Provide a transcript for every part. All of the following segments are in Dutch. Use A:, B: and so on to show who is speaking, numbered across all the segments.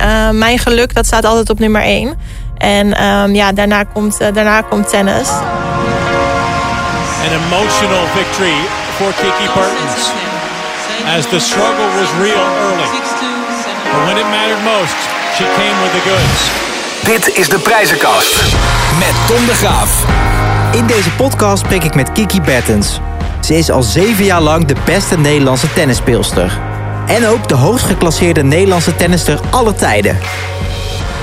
A: eh, mijn geluk dat staat altijd op nummer één. En ehm, ja, daarna komt, uh, daarna komt tennis.
B: An emotional victory for Kiki Bertens. As the struggle was real early. But when it mattered most, she came with the goods.
C: Dit is de prijzenkast met Tom de Graaf.
D: In deze podcast spreek ik met Kiki Bertens. Ze is al zeven jaar lang de beste Nederlandse tennisspeelster. En ook de hoogst geclasseerde Nederlandse tennister aller tijden.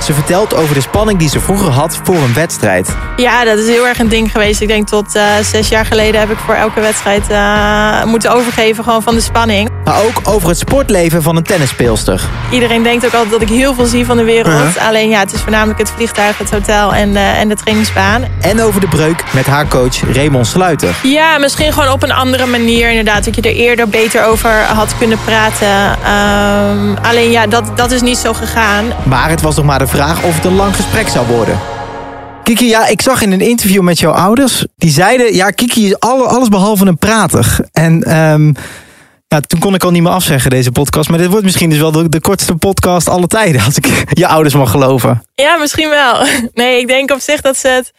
D: Ze vertelt over de spanning die ze vroeger had voor een wedstrijd.
A: Ja, dat is heel erg een ding geweest. Ik denk tot uh, zes jaar geleden heb ik voor elke wedstrijd uh, moeten overgeven gewoon van de spanning.
D: Maar ook over het sportleven van een tennisspeelster.
A: Iedereen denkt ook altijd dat ik heel veel zie van de wereld. Uh -huh. Alleen ja, het is voornamelijk het vliegtuig, het hotel en, uh, en de trainingsbaan.
D: En over de breuk met haar coach Raymond Sluiter.
A: Ja, misschien gewoon op een andere manier inderdaad. Dat je er eerder beter over had kunnen praten. Um, alleen ja, dat, dat is niet zo gegaan.
D: Maar het was nog maar de vraag of het een lang gesprek zou worden. Kiki, ja, ik zag in een interview met jouw ouders... die zeiden, ja, Kiki is alles behalve een prater. En um, ja, toen kon ik al niet meer afzeggen, deze podcast. Maar dit wordt misschien dus wel de, de kortste podcast alle tijden... als ik je ouders mag geloven.
A: Ja, misschien wel. Nee, ik denk op zich dat ze het...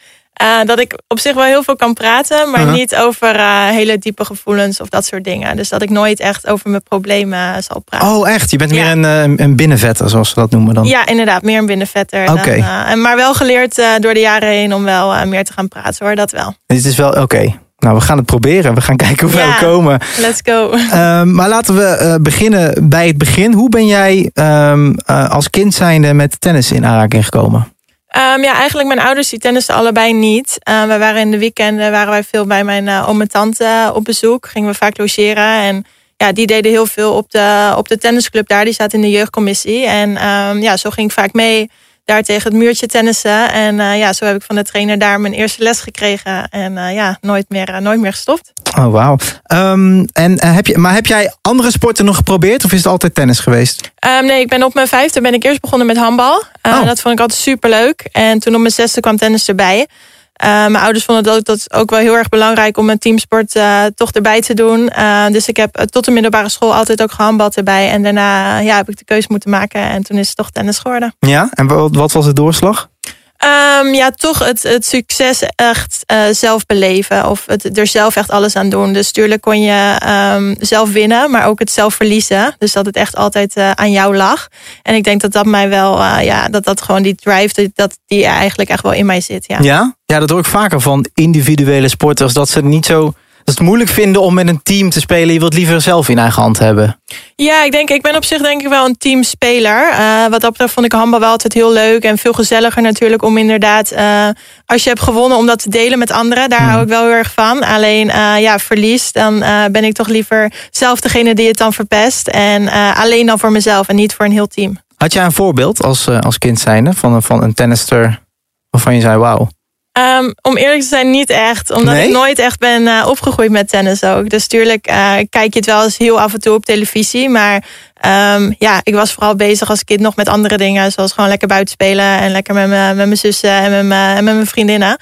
A: Uh, dat ik op zich wel heel veel kan praten, maar uh -huh. niet over uh, hele diepe gevoelens of dat soort dingen. Dus dat ik nooit echt over mijn problemen zal praten.
D: Oh, echt? Je bent ja. meer een, een binnenvetter, zoals ze dat noemen dan?
A: Ja, inderdaad, meer een binnenvetter.
D: Oké.
A: Okay. maar wel geleerd door de jaren heen om wel meer te gaan praten, hoor, dat wel.
D: Het is wel oké. Okay. Nou, we gaan het proberen. We gaan kijken hoe
A: ja,
D: we komen.
A: Let's go.
D: Um, maar laten we uh, beginnen bij het begin. Hoe ben jij um, uh, als kind zijnde met tennis in aanraking gekomen?
A: Um, ja, eigenlijk mijn ouders die tennisten allebei niet. Uh, we waren in de weekenden waren wij veel bij mijn uh, oom en tante op bezoek. Gingen we vaak logeren. En ja, die deden heel veel op de, op de tennisclub daar. Die zaten in de jeugdcommissie. En um, ja, zo ging ik vaak mee daar tegen het muurtje tennissen. En uh, ja, zo heb ik van de trainer daar mijn eerste les gekregen. En uh, ja, nooit meer, uh, nooit meer gestopt.
D: Oh, wauw. Um, en heb je, maar heb jij andere sporten nog geprobeerd? Of is het altijd tennis geweest?
A: Um, nee, ik ben op mijn vijfde ben ik eerst begonnen met handbal. Oh. Dat vond ik altijd super leuk. En toen op mijn zesde kwam tennis erbij. Uh, mijn ouders vonden dat, dat ook wel heel erg belangrijk om een teamsport uh, toch erbij te doen. Uh, dus ik heb tot de middelbare school altijd ook gehandbald erbij. En daarna ja, heb ik de keuze moeten maken en toen is het toch tennis geworden.
D: Ja, en wat was de doorslag?
A: Um, ja, toch het, succes echt uh, zelf beleven. Of het, er zelf echt alles aan doen. Dus tuurlijk kon je um, zelf winnen, maar ook het zelf verliezen. Dus dat het echt altijd uh, aan jou lag. En ik denk dat dat mij wel, uh, ja, dat dat gewoon die drive, dat die eigenlijk echt wel in mij zit. Ja,
D: ja? ja dat hoor ik vaker van individuele sporters. Dat ze niet zo het moeilijk vinden om met een team te spelen. Je wilt liever zelf in eigen hand hebben.
A: Ja, ik denk, ik ben op zich denk ik wel een teamspeler. Uh, wat dat betreft vond ik handbal wel altijd heel leuk. En veel gezelliger natuurlijk om inderdaad... Uh, als je hebt gewonnen om dat te delen met anderen. Daar hmm. hou ik wel heel erg van. Alleen uh, ja, verlies. Dan ben ik toch liever zelf degene die het dan verpest. En alleen dan voor mezelf en niet voor een heel team.
D: Had jij een voorbeeld als, als kind zijnde van, van een tennister waarvan je zei wauw?
A: Um, om eerlijk te zijn, niet echt. Omdat nee? ik nooit echt ben uh, opgegroeid met tennis ook. Dus tuurlijk uh, kijk je het wel eens heel af en toe op televisie. Maar um, ja, ik was vooral bezig als kind nog met andere dingen. Zoals gewoon lekker buiten spelen. En lekker met mijn zussen en met mijn, vriendinnen.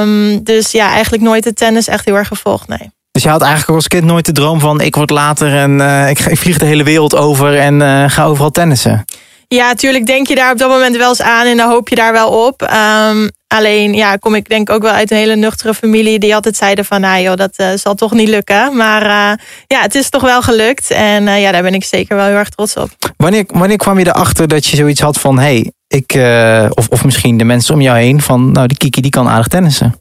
A: Um, dus ja, eigenlijk nooit het tennis echt heel erg gevolgd, nee.
D: Dus je had eigenlijk als kind nooit de droom van... ik word later en uh, ik, ik, vlieg de hele wereld over en ga overal tennissen?
A: Ja, tuurlijk denk je daar op dat moment wel eens aan en dan hoop je daar wel op. Um, alleen ja, kom ik denk ook wel uit een hele nuchtere familie die altijd zeiden van nou joh, dat uh, zal toch niet lukken. Maar uh, ja, het is toch wel gelukt en uh, ja, daar ben ik zeker wel heel erg trots op.
D: Wanneer, wanneer kwam je erachter dat je zoiets had van hey, ik, of, of misschien de mensen om jou heen van nou die Kiki die kan aardig tennissen?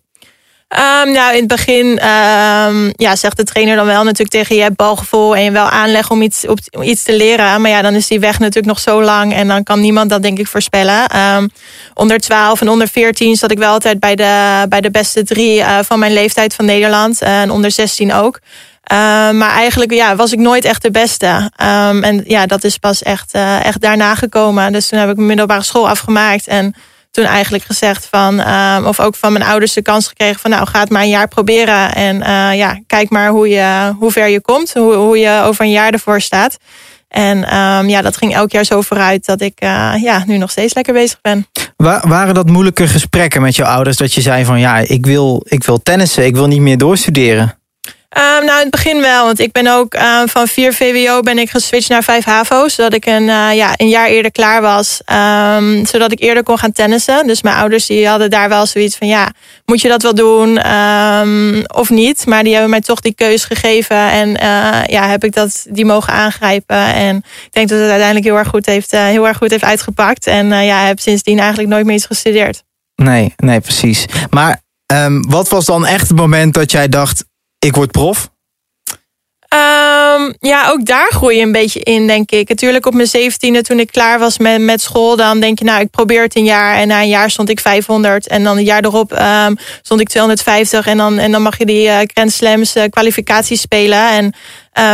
A: Um, nou, in het begin um, ja, zegt de trainer dan wel natuurlijk tegen je hebt balgevoel en je wel aanleg om iets, op, iets te leren. Maar ja, dan is die weg natuurlijk nog zo lang en dan kan niemand dat denk ik voorspellen. Um, onder 12 en onder 14 zat ik wel altijd bij de, bij de beste drie uh, van mijn leeftijd van Nederland. Uh, en onder 16 ook. maar eigenlijk ja, was ik nooit echt de beste. en ja, dat is pas echt, uh, echt daarna gekomen. Dus toen heb ik mijn middelbare school afgemaakt en toen eigenlijk gezegd van, um, of ook van mijn ouders de kans gekregen van, nou ga het maar een jaar proberen en uh, ja, kijk maar hoe, je, hoe ver je komt, hoe, hoe je over een jaar ervoor staat. En um, ja, dat ging elk jaar zo vooruit dat ik uh, ja, nu nog steeds lekker bezig ben.
D: Waren dat moeilijke gesprekken met je ouders dat je zei van, ja, ik wil, ik wil tennissen, ik wil niet meer doorstuderen?
A: Um, nou, in het begin wel. Want ik ben ook um, van 4 VWO ben ik geswitcht naar 5 HAVO. Zodat ik een, uh, ja, een jaar eerder klaar was. Um, zodat ik eerder kon gaan tennissen. Dus mijn ouders die hadden daar wel zoiets van... ja, moet je dat wel doen of niet? Maar die hebben mij toch die keus gegeven. En uh, ja, heb ik dat, die mogen aangrijpen. En ik denk dat het uiteindelijk heel erg goed heeft, uh, heel erg goed heeft uitgepakt. En ja, heb sindsdien eigenlijk nooit meer iets gestudeerd.
D: Nee, nee, precies. Maar wat was dan echt het moment dat jij dacht ik word prof?
A: Um, ja, ook daar groei je een beetje in, denk ik. Natuurlijk op mijn zeventiende, toen ik klaar was met, met school... dan denk je, nou, ik probeer het een jaar. En na een jaar stond ik 500. En dan een jaar erop um, stond ik 250. En dan, en dan mag je die uh, Grand Slams uh, kwalificaties spelen. En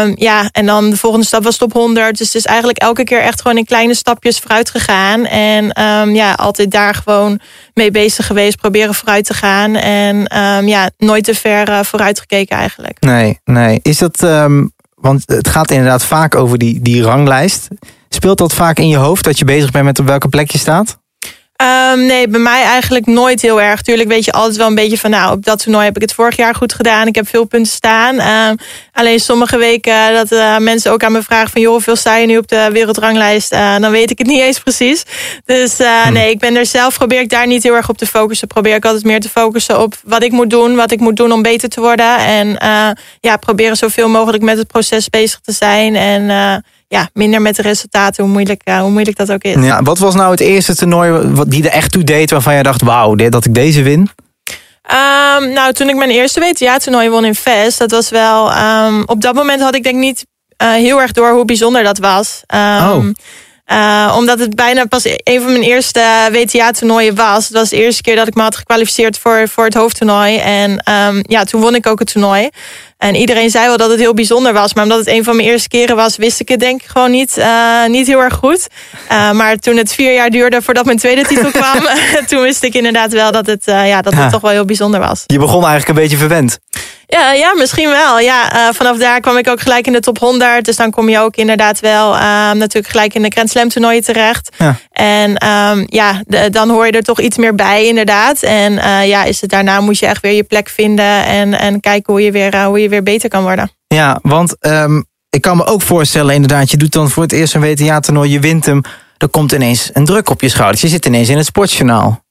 A: Um, ja, en dan de volgende stap was top 100. Dus het is eigenlijk elke keer echt gewoon in kleine stapjes vooruit gegaan. En ja, altijd daar gewoon mee bezig geweest. Proberen vooruit te gaan. En ja, nooit te ver uh, vooruit gekeken eigenlijk.
D: Nee, nee. Is dat, want het gaat inderdaad vaak over die, die ranglijst. Speelt dat vaak in je hoofd dat je bezig bent met op welke plek je staat?
A: Um, nee, bij mij eigenlijk nooit heel erg. Tuurlijk weet je altijd wel een beetje van... nou, op dat toernooi heb ik het vorig jaar goed gedaan. Ik heb veel punten staan. Um, alleen sommige weken dat uh, mensen ook aan me vragen... van joh, hoeveel sta je nu op de wereldranglijst? Uh, dan weet ik het niet eens precies. Dus uh, hm. nee, ik ben er zelf... probeer ik daar niet heel erg op te focussen. Probeer ik altijd meer te focussen op wat ik moet doen. Wat ik moet doen om beter te worden. En ja, proberen zoveel mogelijk met het proces bezig te zijn. En ja, minder met de resultaten, hoe moeilijk, uh, hoe moeilijk dat ook is.
D: Ja, wat was nou het eerste toernooi die er echt toe deed waarvan je dacht, wauw, dat ik deze win?
A: Um, nou, toen ik mijn eerste WTA-toernooi won in Vest, dat was wel... Um, op dat moment had ik denk niet uh, heel erg door hoe bijzonder dat was. Um, oh. Uh, omdat het bijna pas een van mijn eerste WTA-toernooien was. Het was de eerste keer dat ik me had gekwalificeerd voor, voor het hoofdtoernooi. En um, ja, toen won ik ook het toernooi. En iedereen zei wel dat het heel bijzonder was. Maar omdat het een van mijn eerste keren was, wist ik het denk ik gewoon niet, uh, niet heel erg goed. Uh, maar toen het vier jaar duurde voordat mijn tweede titel kwam, toen wist ik inderdaad wel dat het, ja, dat het toch wel heel bijzonder was.
D: Je begon eigenlijk een beetje verwend.
A: Ja, ja misschien wel. Ja, vanaf daar kwam ik ook gelijk in de top 100. Dus dan kom je ook inderdaad wel natuurlijk gelijk in de Grand Slam toernooien terecht. Ja. En um, ja, de, dan hoor je er toch iets meer bij inderdaad. En ja, is het daarna moet je echt weer je plek vinden en, en kijken hoe je weer, hoe je weer beter kan worden.
D: Ja, want um, ik kan me ook voorstellen inderdaad... je doet dan voor het eerst een WTA-toernooi, je wint hem... er komt ineens een druk op je schouders. Je zit ineens in het sportjournaal.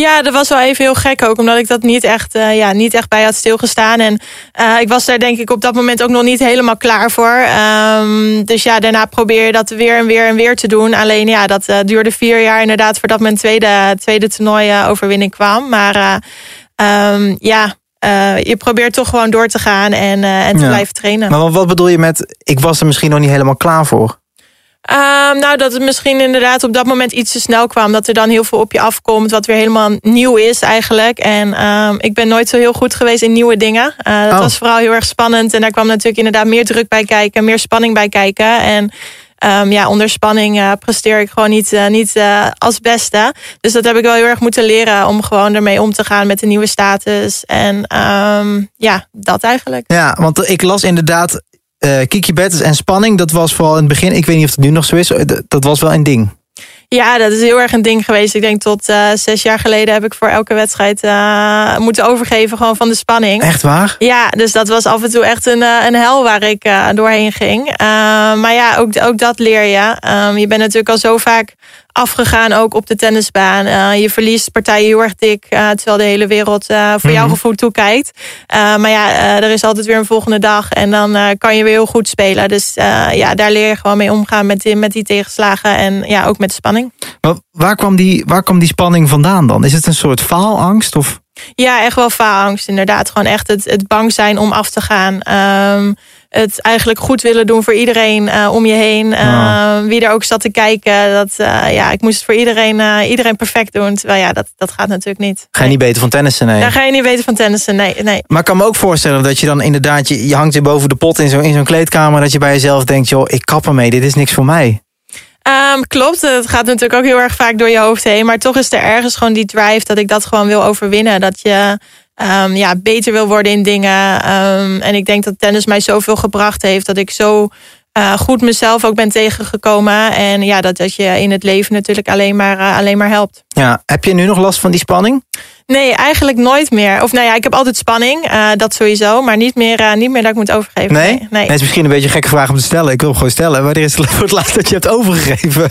A: Ja, dat was wel even heel gek ook, omdat ik dat niet echt, uh, ja, niet echt bij had stilgestaan. En uh, ik was daar denk ik op dat moment ook nog niet helemaal klaar voor. Um, dus ja, daarna probeer je dat weer en weer en weer te doen. Alleen ja, dat uh, duurde vier jaar inderdaad voordat mijn tweede, tweede toernooi overwinning kwam. Maar um, ja, uh, je probeert toch gewoon door te gaan en, uh, en te blijven trainen.
D: Maar wat bedoel je met, ik was er misschien nog niet helemaal klaar voor?
A: Um, nou, dat het misschien inderdaad op dat moment iets te snel kwam. Dat er dan heel veel op je afkomt, wat weer helemaal nieuw is eigenlijk. En um, ik ben nooit zo heel goed geweest in nieuwe dingen. Uh, dat oh. was vooral heel erg spannend. En daar kwam natuurlijk inderdaad meer druk bij kijken, meer spanning bij kijken. En um, ja, onder spanning uh, presteer ik gewoon niet, uh, niet als beste. Dus dat heb ik wel heel erg moeten leren om gewoon ermee om te gaan met de nieuwe status. En um, ja, dat eigenlijk.
D: Ja, want ik las inderdaad Kiki Betters en spanning. Dat was vooral in het begin, ik weet niet of het nu nog zo is, dat was wel een ding.
A: Ja, dat is heel erg een ding geweest. Ik denk tot uh, zes jaar geleden heb ik voor elke wedstrijd uh, moeten overgeven gewoon van de spanning.
D: Echt waar?
A: Ja, dus dat was af en toe echt een, uh, een hel waar ik doorheen ging. maar ja, ook, ook dat leer je. Um, je bent natuurlijk al zo vaak afgegaan ook op de tennisbaan. Uh, je verliest partijen heel erg dik, uh, terwijl de hele wereld uh, voor mm -hmm. jouw gevoel toekijkt. maar ja, er is altijd weer een volgende dag en dan kan je weer heel goed spelen. Dus ja, daar leer je gewoon mee omgaan met die, met die tegenslagen en ja, ook met de spanning.
D: Maar waar kwam, die, waar kwam die spanning vandaan dan? Is het een soort faalangst of...
A: Ja, echt wel faalangst inderdaad. Gewoon echt het, het bang zijn om af te gaan. Um, het eigenlijk goed willen doen voor iedereen uh, om je heen. Uh, Wie er ook zat te kijken. Dat, uh, ja, ik moest het voor iedereen, iedereen perfect doen. Terwijl ja, dat, dat gaat natuurlijk niet.
D: Ga je niet beter van tennissen? Nee.
A: Daar ga je niet beter van tennissen, nee, nee.
D: Maar ik kan me ook voorstellen dat je dan inderdaad... je, je hangt je boven de pot in zo'n in zo'n kleedkamer... dat je bij jezelf denkt, joh, ik kap ermee, dit is niks voor mij.
A: Um, klopt, het gaat natuurlijk ook heel erg vaak door je hoofd heen. Maar toch is er ergens gewoon die drive dat ik dat gewoon wil overwinnen. Dat je um, ja, beter wil worden in dingen. Um, en ik denk dat tennis mij zoveel gebracht heeft dat ik zo eh, goed mezelf ook ben tegengekomen. En ja, dat, dat je in het leven natuurlijk alleen maar, eh, alleen maar helpt.
D: Ja, heb je nu nog last van die spanning?
A: Nee, eigenlijk nooit meer. Of nou ja, ik heb altijd spanning, eh, dat sowieso. Maar niet meer, niet meer dat ik moet overgeven.
D: Nee?
A: Nee, nee.
D: Het is misschien een beetje een gekke vraag om te stellen. Ik wil hem gewoon stellen. Wanneer is het voor het laatst dat je hebt overgegeven?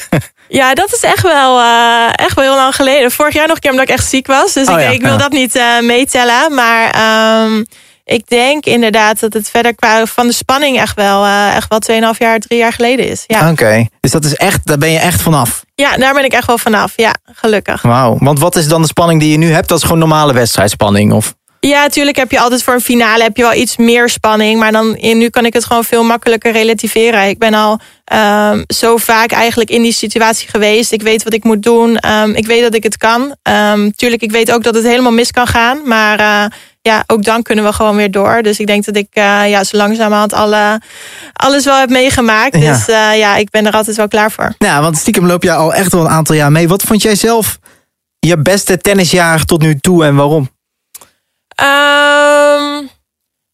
A: Ja, dat is echt wel, eh, echt wel heel lang geleden. Vorig jaar nog een keer omdat ik echt ziek was. Dus
D: Oh
A: ik,
D: ja,
A: ik wil
D: ja.
A: dat niet eh, meetellen. Maar ehm, ik denk inderdaad dat het verder qua van de spanning echt wel, eh, echt wel 2,5 jaar, 3 jaar geleden is. Ja.
D: Oké, dus dat is echt, daar ben je echt vanaf.
A: ja, daar ben ik echt wel vanaf. Ja, gelukkig.
D: Wauw, want wat is dan de spanning die je nu hebt? Dat is gewoon normale wedstrijdspanning? Of?
A: Ja, natuurlijk heb je altijd voor een finale heb je wel iets meer spanning. Maar dan, nu kan ik het gewoon veel makkelijker relativeren. Ik ben al ehm, zo vaak eigenlijk in die situatie geweest. Ik weet wat ik moet doen. Ehm, ik weet dat ik het kan. Ehm, tuurlijk, ik weet ook dat het helemaal mis kan gaan. Maar eh, ja, ook dan kunnen we gewoon weer door. Dus ik denk dat ik eh, ja, zo langzamerhand alle, alles wel heb meegemaakt.
D: Ja.
A: Dus eh, ja, ik ben er altijd wel klaar voor.
D: Ja, want stiekem loop je al echt wel een aantal jaar mee. Wat vond jij zelf je beste tennisjaar tot nu toe en waarom?
A: Ehm,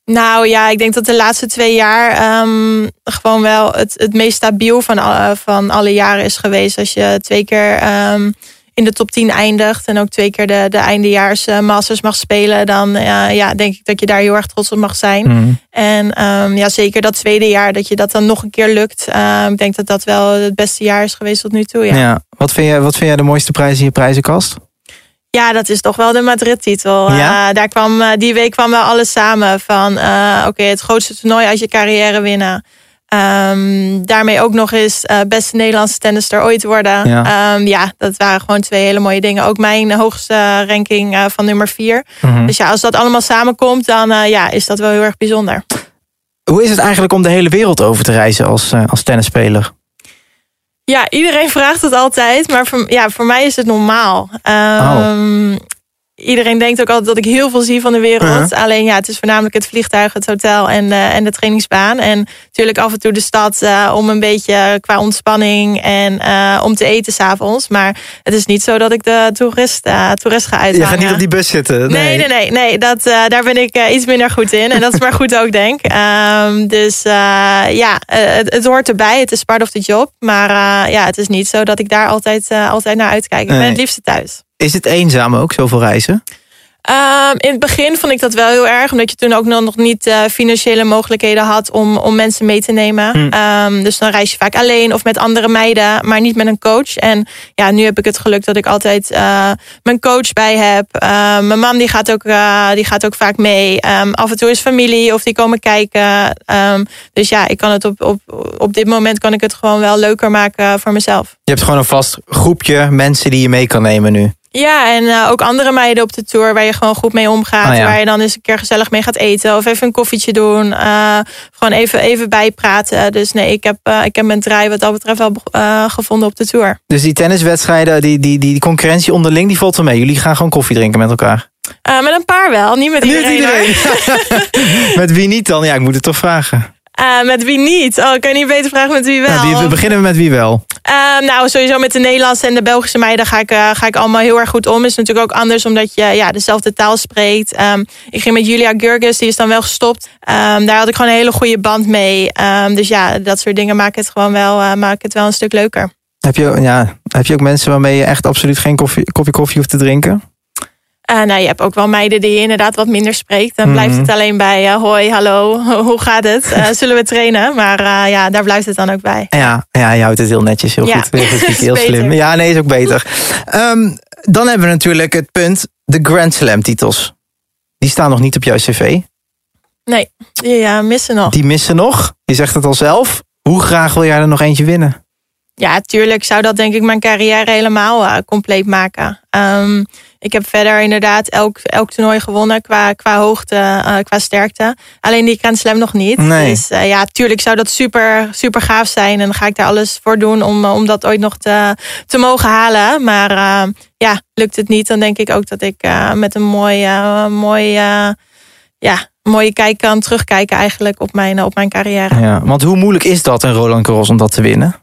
A: nou ja, ik denk dat de laatste twee jaar ehm, gewoon wel het, het meest stabiel van, al- van alle jaren is geweest. Als je twee keer ehm, in de top 10 eindigt en ook twee keer de, de eindejaars eh, Masters mag spelen, dan eh, ja, denk ik dat je daar heel erg trots op mag zijn. En ehm, ja, zeker dat tweede jaar dat je dat dan nog een keer lukt. Ik denk dat dat wel het beste jaar is geweest tot nu toe. Ja.
D: Ja. Wat, vind jij, wat vind jij de mooiste prijs in je prijzenkast?
A: Ja, dat is toch wel de Madrid-titel.
D: Ja?
A: Eh, daar kwam, eh, die week kwam wel alles samen. Van eh, oké, het grootste toernooi uit je carrière winnen. Ehm, daarmee ook nog eens beste Nederlandse tennister ooit worden.
D: Ja.
A: Ja. ja, dat waren gewoon twee hele mooie dingen. Ook mijn hoogste ranking van nummer vier.
D: Mhm.
A: Dus ja, als dat allemaal samenkomt, dan ja, is dat wel heel erg bijzonder.
D: Hoe is het eigenlijk om de hele wereld over te reizen als, als tennisspeler?
A: Ja, iedereen vraagt het altijd, maar voor, ja, voor mij is het normaal. Ehm, Iedereen denkt ook altijd dat ik heel veel zie van de wereld. Alleen ja, het is voornamelijk het vliegtuig, het hotel en, eh, en de trainingsbaan. En natuurlijk af en toe de stad eh, om een beetje qua ontspanning en eh, om te eten s'avonds. Maar het is niet zo dat ik de toerist, toerist ga
D: Je
A: uithangen.
D: gaat niet op die bus zitten.
A: Nee, nee, nee, nee dat, daar ben ik iets minder goed in. En dat is maar goed ook, denk ik. Ehm, dus ja, het, het hoort erbij. Het is part of the job. Maar ja, het is niet zo dat ik daar altijd, altijd naar uitkijk. Ik ben
D: Nee.
A: het liefste thuis.
D: Is het eenzaam ook, zoveel reizen?
A: Ehm, in het begin vond ik dat wel heel erg. Omdat je toen ook nog niet eh, financiële mogelijkheden had om, om mensen mee te nemen.
D: Hm.
A: Ehm, dus dan reis je vaak alleen of met andere meiden. Maar niet met een coach. En ja, nu heb ik het geluk dat ik altijd eh, mijn coach bij heb. Ehm, mijn man die gaat, ook, eh, die gaat ook vaak mee. Af en toe is familie of die komen kijken. Dus ja, ik kan het op, op, op dit moment kan ik het gewoon wel leuker maken voor mezelf.
D: Je hebt gewoon een vast groepje mensen die je mee kan nemen nu.
A: Ja, en eh, ook andere meiden op de tour waar je gewoon goed mee omgaat.
D: Ja.
A: Waar je dan eens een keer gezellig mee gaat eten. Of even een koffietje doen. eh, gewoon even, even bijpraten. Dus nee, ik heb, eh, ik heb mijn draai wat dat betreft wel gevonden op de tour.
D: Dus die tenniswedstrijden, die, die, die, die concurrentie onderling, die valt wel mee. Jullie gaan gewoon koffie drinken met elkaar.
A: Met een paar wel, niet met iedereen. hoor.
D: met wie niet dan? Ja, ik moet het toch vragen.
A: Eh, met wie niet? Oh, kan je niet beter vragen met wie wel.
D: Nou, wie, we beginnen met wie wel.
A: Eh, nou, sowieso met de Nederlandse en de Belgische meiden ga ik, eh, ga ik allemaal heel erg goed om. Is natuurlijk ook anders omdat je ja, dezelfde taal spreekt. Ehm, ik ging met Julia Gurgis, die is dan wel gestopt. Ehm, daar had ik gewoon een hele goede band mee. Ehm, dus ja, dat soort dingen maken het gewoon wel, eh, maken het wel een stuk leuker.
D: Heb je, ja, heb je ook mensen waarmee je echt absoluut geen koffie, koffie koffie hoeft te drinken?
A: Eh, nou, je hebt ook wel meiden die je inderdaad wat minder spreekt. Dan blijft
D: Mhm.
A: het alleen bij eh, hoi, hallo, hoe gaat het? Eh, zullen we trainen? Maar ja, daar blijft het dan ook bij.
D: Ja, ja je houdt het heel netjes, heel
A: Ja.
D: goed. Heel, slim. Ja, nee, is ook beter. Ehm, dan hebben we natuurlijk het punt, de Grand Slam titels. Die staan nog niet op jouw cv.
A: Nee, die eh, missen nog.
D: Die missen nog. Je zegt het al zelf. Hoe graag wil jij er nog eentje winnen?
A: Ja, tuurlijk zou dat denk ik mijn carrière helemaal compleet maken. Ehm, ik heb verder inderdaad elk, elk toernooi gewonnen qua, qua hoogte, eh, qua sterkte. Alleen die Grand Slam nog niet.
D: Nee.
A: Dus eh, ja, tuurlijk zou dat super, super gaaf zijn. En dan ga ik daar alles voor doen om, eh, om dat ooit nog te, te mogen halen. Maar ja, lukt het niet, dan denk ik ook dat ik met een mooi, eh, mooi, eh, ja, mooie kijk kan terugkijken eigenlijk op mijn, op mijn carrière.
D: Ja, want hoe moeilijk is dat een Roland Garros om dat te winnen?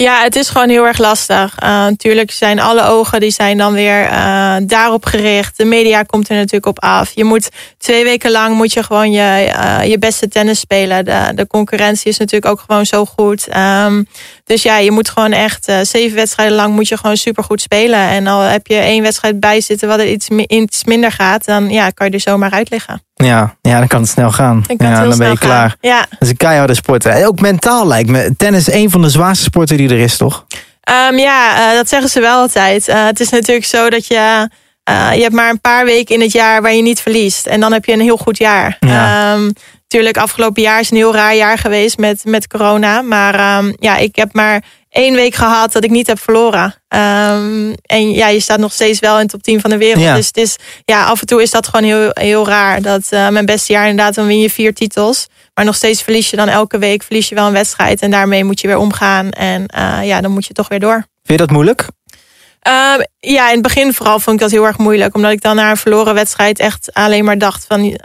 A: Ja, het is gewoon heel erg lastig. Uh, natuurlijk zijn alle ogen die zijn dan weer uh, daarop gericht. De media komt er natuurlijk op af. Je moet twee weken lang moet je gewoon je, uh, je beste tennis spelen. De, de concurrentie is natuurlijk ook gewoon zo goed. Um, dus ja, je moet gewoon echt zeven wedstrijden lang moet je gewoon super goed spelen. En al heb je één wedstrijd bij zitten wat er iets, iets minder gaat, dan ja, kan je er zomaar uit liggen.
D: Ja, ja, dan kan het snel gaan.
A: Dan,
D: ja, dan ben je klaar.
A: Ja.
D: Dat is een keiharde sport. En ook mentaal lijkt me. Tennis is een van de zwaarste sporten die er is, toch?
A: Um, ja, uh, dat zeggen ze wel altijd. Uh, het is natuurlijk zo dat je... Uh, je hebt maar een paar weken in het jaar waar je niet verliest. En dan heb je een heel goed jaar.
D: Ja.
A: Um, Tuurlijk, afgelopen jaar is een heel raar jaar geweest met, met corona. Maar um, ja, ik heb maar één week gehad dat ik niet heb verloren. Um, en ja, je staat nog steeds wel in de top 10 van de wereld.
D: Ja.
A: Dus het is, ja, af en toe is dat gewoon heel, heel raar. Dat uh, mijn beste jaar inderdaad, dan win je vier titels. Maar nog steeds verlies je dan elke week verlies je wel een wedstrijd. En daarmee moet je weer omgaan. En uh, ja, dan moet je toch weer door.
D: Vind je dat moeilijk?
A: Uh, ja, in het begin vooral vond ik dat heel erg moeilijk. Omdat ik dan na een verloren wedstrijd echt alleen maar dacht van...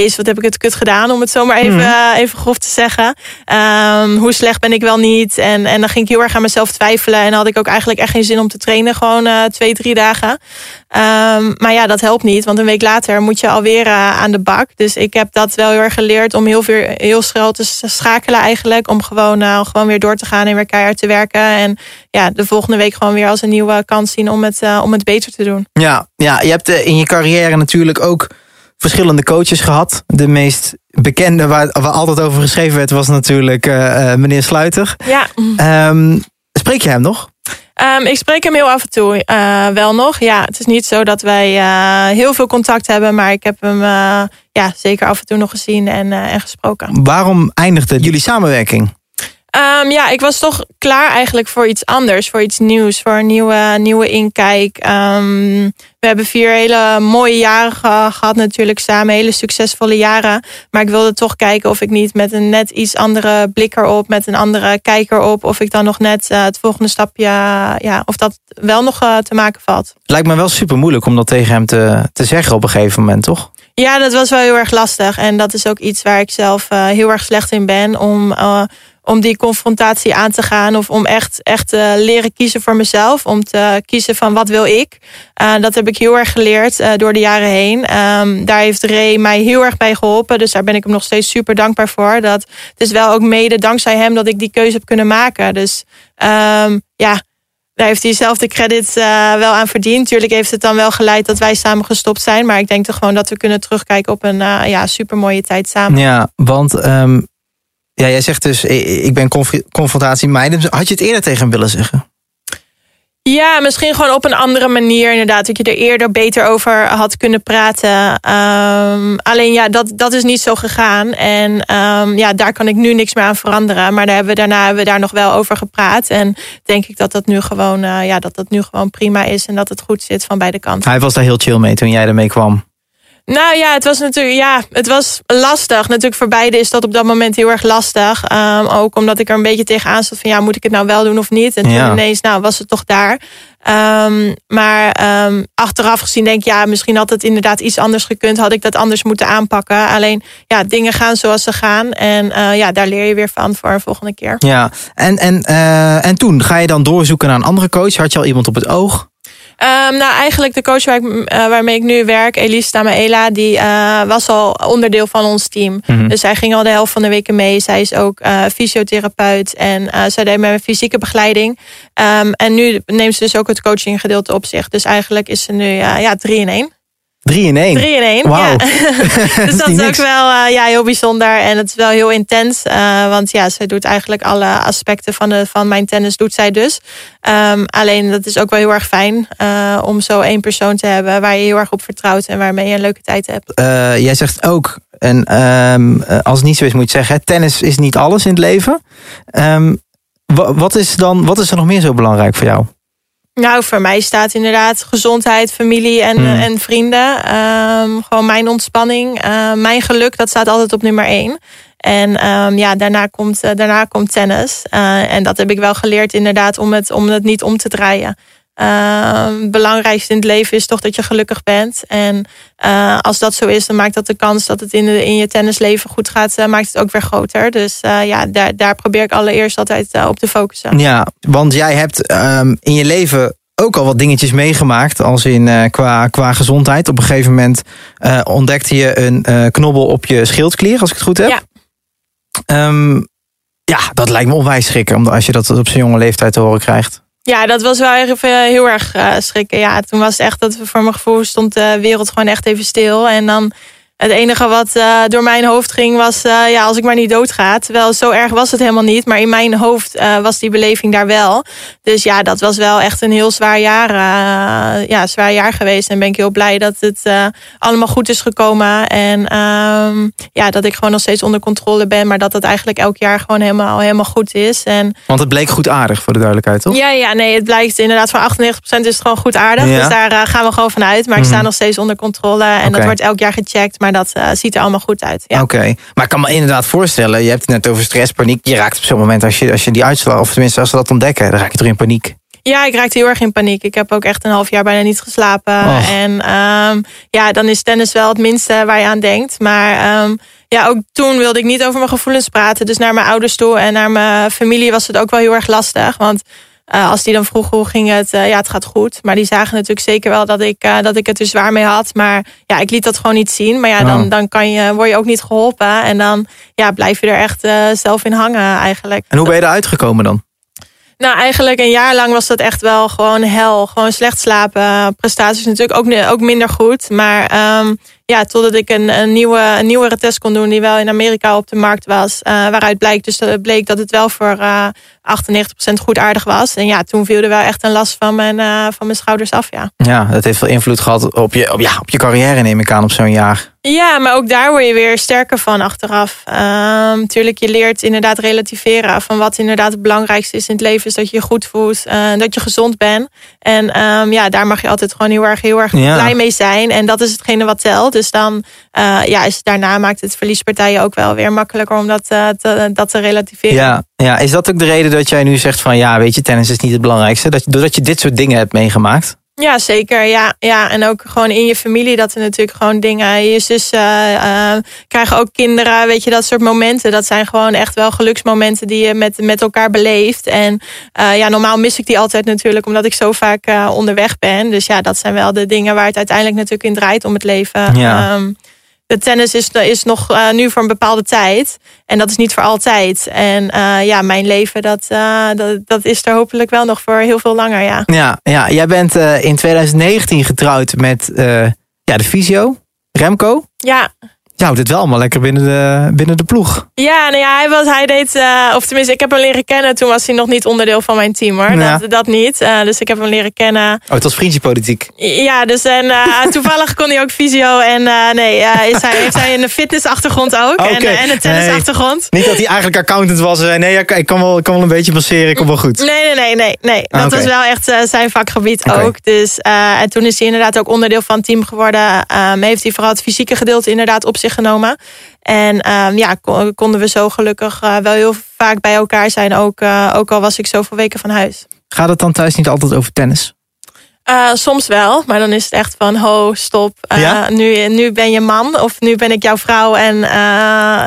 A: Jezus, wat heb ik het kut gedaan, om het zomaar even, uh, even grof te zeggen. Um, hoe slecht ben ik wel niet? En, en dan ging ik heel erg aan mezelf twijfelen. En dan had ik ook eigenlijk echt geen zin om te trainen. Gewoon uh, twee, drie dagen. Um, maar ja, dat helpt niet. Want een week later moet je alweer uh, aan de bak. Dus ik heb dat wel heel erg geleerd om heel, veel, heel snel te schakelen eigenlijk. Om gewoon, gewoon weer door te gaan en weer keihard te werken. En ja, de volgende week gewoon weer als een nieuwe kans zien om het, om het beter te doen.
D: Ja, ja, je hebt in je carrière natuurlijk ook verschillende coaches gehad. De meest bekende waar, waar altijd over geschreven werd was natuurlijk uh, uh, meneer Sluiter.
A: Ja.
D: Um, spreek je hem nog?
A: Um, ik spreek hem heel af en toe uh, wel nog. Ja, het is niet zo dat wij heel veel contact hebben, maar ik heb hem ja, zeker af en toe nog gezien en, en gesproken.
D: Waarom eindigde jullie samenwerking?
A: Um, ja, ik was toch klaar eigenlijk voor iets anders, voor iets nieuws, voor een nieuwe, nieuwe inkijk. Um, we hebben vier hele mooie jaren gehad natuurlijk samen, hele succesvolle jaren. Maar ik wilde toch kijken of ik niet met een net iets andere blik erop, met een andere kijker op, of ik dan nog net uh, het volgende stapje, ja, of dat wel nog uh, te maken valt.
D: Lijkt me wel super moeilijk om dat tegen hem te, te zeggen op een gegeven moment, toch?
A: Ja, dat was wel heel erg lastig. En dat is ook iets waar ik zelf uh, heel erg slecht in ben. Om, om die confrontatie aan te gaan. Of om echt, echt uh, leren kiezen voor mezelf. Om te kiezen van wat wil ik. Uh, dat heb ik heel erg geleerd uh, door de jaren heen. Um, daar heeft Ray mij heel erg bij geholpen. Dus daar ben ik hem nog steeds super dankbaar voor. Dat, het is wel ook mede dankzij hem dat ik die keuze heb kunnen maken. Dus um, ja... Daar heeft hij zelf de credit wel aan verdiend. Tuurlijk heeft het dan wel geleid dat wij samen gestopt zijn. Maar ik denk toch gewoon dat we kunnen terugkijken op een ja, super mooie tijd samen.
D: Ja, want um, ja, jij zegt dus, ik ben conf confrontatie meiden. Had je het eerder tegen hem willen zeggen?
A: Ja, misschien gewoon op een andere manier inderdaad. Dat je er eerder beter over had kunnen praten. Um, alleen ja, dat, dat is niet zo gegaan. En um, ja, daar kan ik nu niks meer aan veranderen. Maar daar hebben we, daarna hebben we daar nog wel over gepraat. En denk ik dat dat nu gewoon, uh, ja, dat dat nu gewoon prima is. En dat het goed zit van beide kanten.
D: Hij was daar heel chill mee toen jij ermee kwam.
A: Nou ja, het was natuurlijk ja, het was lastig. Natuurlijk voor beide is dat op dat moment heel erg lastig. Um, ook omdat ik er een beetje tegenaan zat van ja, moet ik het nou wel doen of niet? En toen
D: ja.
A: ineens, nou, was het toch daar. Um, maar um, achteraf gezien denk ik, ja, misschien had het inderdaad iets anders gekund. Had ik dat anders moeten aanpakken. Alleen, ja, dingen gaan zoals ze gaan. En uh, ja, daar leer je weer van voor een volgende keer.
D: Ja, en, en, uh, en toen ga je dan doorzoeken naar een andere coach? Had je al iemand op het oog?
A: Um, nou, eigenlijk de coach waar ik, uh, waarmee ik nu werk, Elise Tamaela, die uh, was al onderdeel van ons team.
D: Mhm.
A: Mm -hmm. Dus zij ging al de helft van de weken mee. Zij is ook uh, fysiotherapeut en zij deed met mijn fysieke begeleiding. Um, en nu neemt ze dus ook het coaching gedeelte op zich. Dus eigenlijk is ze nu ja, drie in één.
D: Drie in één?
A: Drie in één,
D: wow.
A: ja. dus dat is ook wel uh, ja, heel bijzonder. En het is wel heel intens. Uh, want ja, ze doet eigenlijk alle aspecten van, de, van mijn tennis doet zij dus. Um, alleen dat is ook wel heel erg fijn. Uh, om zo één persoon te hebben waar je heel erg op vertrouwt. En waarmee je een leuke tijd hebt.
D: jij zegt ook, en um, als het niet zo is moet je zeggen. Tennis is niet alles in het leven. Um, wat, is dan, wat is er nog meer zo belangrijk voor jou?
A: Nou, voor mij staat inderdaad gezondheid, familie en,
D: Hmm.
A: mm. en vrienden. Um, gewoon mijn ontspanning, uh, mijn geluk, dat staat altijd op nummer één. En um, ja, daarna komt, uh, daarna komt tennis. Uh, en dat heb ik wel geleerd inderdaad om het, om het niet om te draaien. Ehm, het belangrijkste in het leven is toch dat je gelukkig bent. En uh, als dat zo is, dan maakt dat de kans dat het in, de, in je tennisleven goed gaat, uh, maakt het ook weer groter. Dus uh, ja, daar, daar probeer ik allereerst altijd op te focussen.
D: Ja, want jij hebt um, in je leven ook al wat dingetjes meegemaakt, als in qua, qua gezondheid. Op een gegeven moment ontdekte je een knobbel op je schildklier, als ik het goed heb.
A: Ja.
D: Um, ja, dat lijkt me onwijs schrikken, als je dat op zo'n jonge leeftijd te horen krijgt.
A: Ja, dat was wel even heel erg uh, schrikken. Ja, toen was het echt dat voor mijn gevoel stond de wereld gewoon echt even stil. En dan het enige wat uh, door mijn hoofd ging was, uh, ja, als ik maar niet doodga. Terwijl zo erg was het helemaal niet. Maar in mijn hoofd uh, was die beleving daar wel. Dus ja, dat was wel echt een heel zwaar jaar, ja, zwaar jaar geweest. En ben ik heel blij dat het allemaal goed is gekomen. En um, ja, dat ik gewoon nog steeds onder controle ben. Maar dat het eigenlijk elk jaar gewoon helemaal, helemaal goed is. En,
D: Want het bleek goed aardig, voor de duidelijkheid, toch?
A: Ja, ja nee, het blijkt inderdaad van 98% is het gewoon goed aardig. Ja. Dus daar gaan we gewoon vanuit. Maar ik sta nog steeds onder controle. En okay. dat wordt elk jaar gecheckt. Maar dat uh, ziet er allemaal goed uit. Ja.
D: Oké, okay. maar ik kan me inderdaad voorstellen, je hebt het net over stress, paniek. Je raakt op zo'n moment, als je, als je die uitslag, of tenminste als ze dat ontdekken, dan raak je toch in paniek.
A: Ja, ik raakte heel erg in paniek. Ik heb ook echt een half jaar bijna niet geslapen. En um, ja, dan is tennis wel het minste waar je aan denkt. Maar um, ja, ook toen wilde ik niet over mijn gevoelens praten. Dus naar mijn ouders toe en naar mijn familie was het ook wel heel erg lastig. Want uh, als die dan vroegen hoe ging het, uh, ja, het gaat goed. Maar die zagen natuurlijk zeker wel dat ik, uh, dat ik het er zwaar mee had. Maar ja, ik liet dat gewoon niet zien. Maar ja, dan,
D: Oh.
A: dan kan je, word je ook niet geholpen. En dan ja, blijf je er echt zelf in hangen eigenlijk.
D: En hoe ben je eruit gekomen dan?
A: Nou, eigenlijk een jaar lang was dat echt wel gewoon hel. Gewoon slecht slapen. Prestaties natuurlijk ook, ook minder goed. Maar um, ja, totdat ik een, een, nieuwe, nieuwere test kon doen... die wel in Amerika op de markt was. Uh, waaruit blijkt, dus bleek dat het wel voor uh, 98% goed aardig was. En ja, toen viel er wel echt een last van mijn, uh, van mijn schouders af, ja.
D: Ja, dat heeft veel invloed gehad op je, op, ja, op je carrière, neem ik aan, op zo'n jaar.
A: Ja, maar ook daar word je weer sterker van achteraf. Um, tuurlijk, je leert inderdaad relativeren van wat inderdaad het belangrijkste is in het leven. Is dat je je goed voelt, uh, dat je gezond bent. En um, ja, daar mag je altijd gewoon heel erg, heel erg
D: Ja.
A: blij mee zijn. En dat is hetgene wat telt. Dus dan uh, ja, is, daarna maakt het verliespartijen ook wel weer makkelijker om dat, uh, te, dat te relativeren.
D: Ja, ja, is dat ook de reden dat jij nu zegt van ja, weet je, tennis is niet het belangrijkste? Dat, doordat je dit soort dingen hebt meegemaakt?
A: Ja, zeker. Ja, ja, en ook gewoon in je familie dat er natuurlijk gewoon dingen. Je zussen uh, krijgen ook kinderen, weet je, dat soort momenten. Dat zijn gewoon echt wel geluksmomenten die je met, met elkaar beleeft. En uh, ja, normaal mis ik die altijd natuurlijk, omdat ik zo vaak uh, onderweg ben. Dus ja, dat zijn wel de dingen waar het uiteindelijk natuurlijk in draait om het leven.
D: Ja.
A: Um, de tennis is, is nog uh, nu voor een bepaalde tijd. En dat is niet voor altijd. En uh, ja, mijn leven, dat, uh, dat, dat is er hopelijk wel nog voor heel veel langer, ja.
D: Ja, ja jij bent in 2019 getrouwd met ja, de fysio, Remco.
A: Ja.
D: Je houdt het wel allemaal lekker binnen de, binnen de ploeg.
A: Ja, nou ja, hij, was, hij deed, uh, of tenminste, ik heb hem leren kennen. Toen was hij nog niet onderdeel van mijn team hoor.
D: Ja.
A: Dat, dat niet. Uh, dus ik heb hem leren kennen.
D: Oh, het was vriendjespolitiek.
A: Ja, dus en uh, toevallig kon hij ook fysio. En eh, nee, is hij, heeft hij een fitnessachtergrond ook.
D: Okay.
A: En, en een tennisachtergrond.
D: Nee, niet dat hij eigenlijk accountant was. Nee, ik kan wel, ik kan wel een beetje passeren. Ik kom wel goed.
A: Nee, nee, nee. nee, nee. Dat
D: Ah,
A: was wel echt zijn vakgebied ook. Dus, en toen is hij inderdaad ook onderdeel van het team geworden. Um, heeft hij vooral het fysieke gedeelte inderdaad op genomen. En um, ja, kon- konden we zo gelukkig uh, wel heel vaak bij elkaar zijn. Ook, uh, ook al was ik zoveel weken van huis.
D: Gaat het dan thuis niet altijd over tennis?
A: Uh, soms wel, maar dan is het echt van ho, stop. Uh,
D: Ja?
A: nu, nu ben je man of nu ben ik jouw vrouw en uh,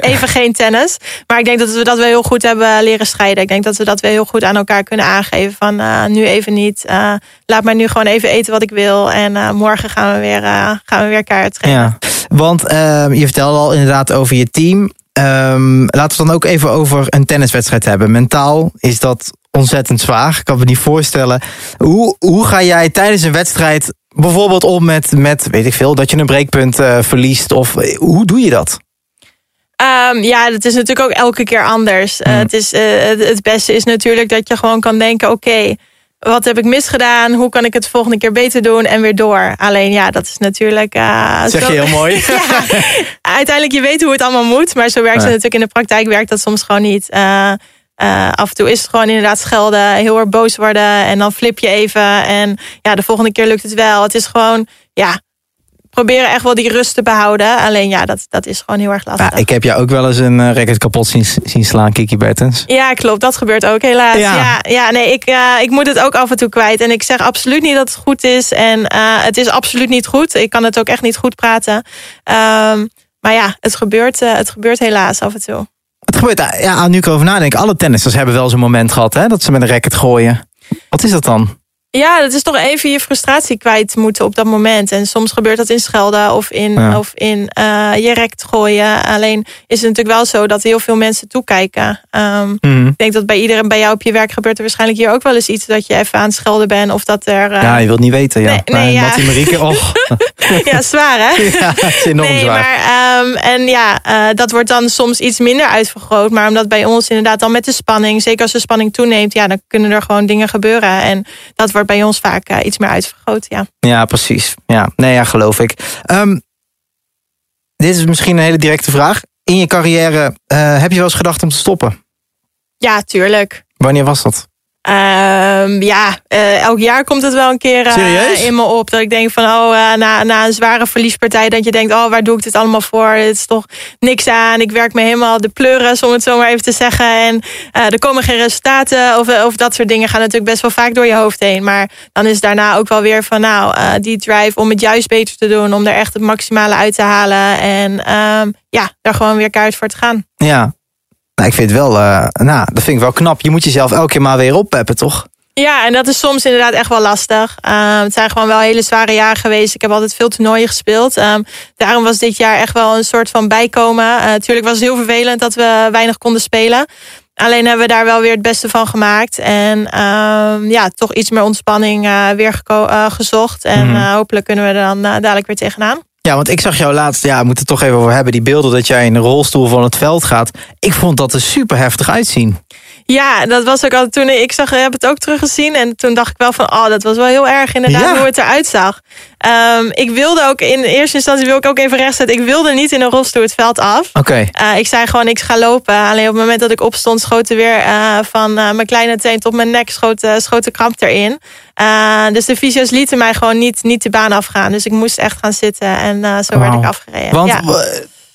A: even geen tennis. Maar ik denk dat we dat wel heel goed hebben leren scheiden. Ik denk dat we dat wel heel goed aan elkaar kunnen aangeven. Van nu even niet. Laat mij nu gewoon even eten wat ik wil. En morgen gaan we weer, gaan we weer trainen.
D: Ja, want uh, je vertelde al inderdaad over je team. Um, laten we het dan ook even over een tenniswedstrijd hebben. Mentaal is dat ontzettend zwaar. Ik kan me niet voorstellen. Hoe, hoe ga jij tijdens een wedstrijd bijvoorbeeld om met, met weet ik veel, dat je een breekpunt uh, verliest? Of uh, hoe doe je dat?
A: Um, ja, dat is natuurlijk ook elke keer anders. Mm. Uh, het, is, het beste is natuurlijk dat je gewoon kan denken: oké, okay, wat heb ik misgedaan? Hoe kan ik het de volgende keer beter doen? En weer door. Alleen ja, dat is natuurlijk. Uh,
D: zeg je heel mooi.
A: ja, uiteindelijk, je weet hoe het allemaal moet. Maar zo werkt ja. het natuurlijk in de praktijk, werkt dat soms gewoon niet. Uh, uh, af en toe is het gewoon inderdaad schelden, heel erg boos worden en dan flip je even. En ja, de volgende keer lukt het wel. Het is gewoon, ja, proberen echt wel die rust te behouden. Alleen ja, dat, dat is gewoon heel erg lastig.
D: Ja, ik heb jou ook wel eens een uh, racket kapot zien, zien slaan, Kiki Bertens.
A: Ja, klopt. Dat gebeurt ook helaas. Ja, ja, ja nee, ik, uh, ik moet het ook af en toe kwijt. En ik zeg absoluut niet dat het goed is. En uh, het is absoluut niet goed. Ik kan het ook echt niet goed praten. Um, maar ja, het gebeurt, het gebeurt helaas af en toe.
D: Het gebeurt, ja, nu ik erover nadenk. Alle tennissers hebben wel zo'n moment gehad hè, dat ze met een racket gooien. Wat is dat dan?
A: Ja, dat is toch even je frustratie kwijt moeten op dat moment. En soms gebeurt dat in schelden of in, ja. of in uh, je rekt gooien. Alleen is het natuurlijk wel zo dat heel veel mensen toekijken. Um, mm. Ik denk dat bij iedereen bij jou op je werk gebeurt er waarschijnlijk hier ook wel eens iets dat je even aan het schelden bent. Of dat er. Uh...
D: Ja, je wilt niet weten. Ja. Nee, nee, ja. Mattie Marieke, oh.
A: ja, zwaar hè?
D: Ja, het is enorm
A: nee,
D: zwaar.
A: Maar, um, en ja, uh, dat wordt dan soms iets minder uitvergroot. Maar omdat bij ons inderdaad dan met de spanning, zeker als de spanning toeneemt, ja, dan kunnen er gewoon dingen gebeuren. En dat wordt bij ons vaak uh, iets meer uitvergroot, ja.
D: Ja, precies. Ja, nee, ja, geloof ik. Um, dit is misschien een hele directe vraag. In je carrière uh, heb je wel eens gedacht om te stoppen?
A: Ja, tuurlijk.
D: Wanneer was dat?
A: Um, ja, uh, elk jaar komt het wel een keer uh, in me op. Dat ik denk van, oh, uh, na, na een zware verliespartij... dat je denkt, oh, waar doe ik dit allemaal voor? Het is toch niks aan. Ik werk me helemaal de pleuren, om het zo maar even te zeggen. En er komen geen resultaten of, of dat soort dingen... gaan natuurlijk best wel vaak door je hoofd heen. Maar dan is daarna ook wel weer van, nou, die drive... om het juist beter te doen, om er echt het maximale uit te halen. En um, ja, daar gewoon weer kaart voor te gaan.
D: Ja, nou, ik vind het wel, uh, nou, dat vind ik wel knap. Je moet jezelf elke keer maar weer oppeppen, toch?
A: Ja, en dat is soms inderdaad echt wel lastig. Uh, het zijn gewoon wel hele zware jaren geweest. Ik heb altijd veel toernooien gespeeld. Um, daarom was dit jaar echt wel een soort van bijkomen. Natuurlijk uh, was het heel vervelend dat we weinig konden spelen. Alleen hebben we daar wel weer het beste van gemaakt. En uh, ja, toch iets meer ontspanning uh, weer uh, gezocht. En mm. hopelijk kunnen we er dan dadelijk weer tegenaan.
D: Ja, want ik zag jou laatst, ja, we moeten het toch even over hebben. Die beelden dat jij in een rolstoel van het veld gaat. Ik vond dat er super heftig uitzien.
A: Ja, dat was ook al toen ik zag, heb het ook teruggezien. En toen dacht ik wel van, oh, dat was wel heel erg inderdaad ja. hoe het eruit zag. Um, ik wilde ook in eerste instantie wil ik ook even rechtzetten. Ik wilde niet in een rolstoel het veld af.
D: Oké. Okay.
A: Uh, ik zei gewoon, ik ga lopen. Alleen op het moment dat ik opstond, schoot er weer uh, van uh, mijn kleine teen tot mijn nek schoot, schoot de kramp erin. dus de fysio's lieten mij gewoon niet, niet de baan afgaan. Dus ik moest echt gaan zitten en zo wow. werd ik afgereden.
D: Want
A: ja.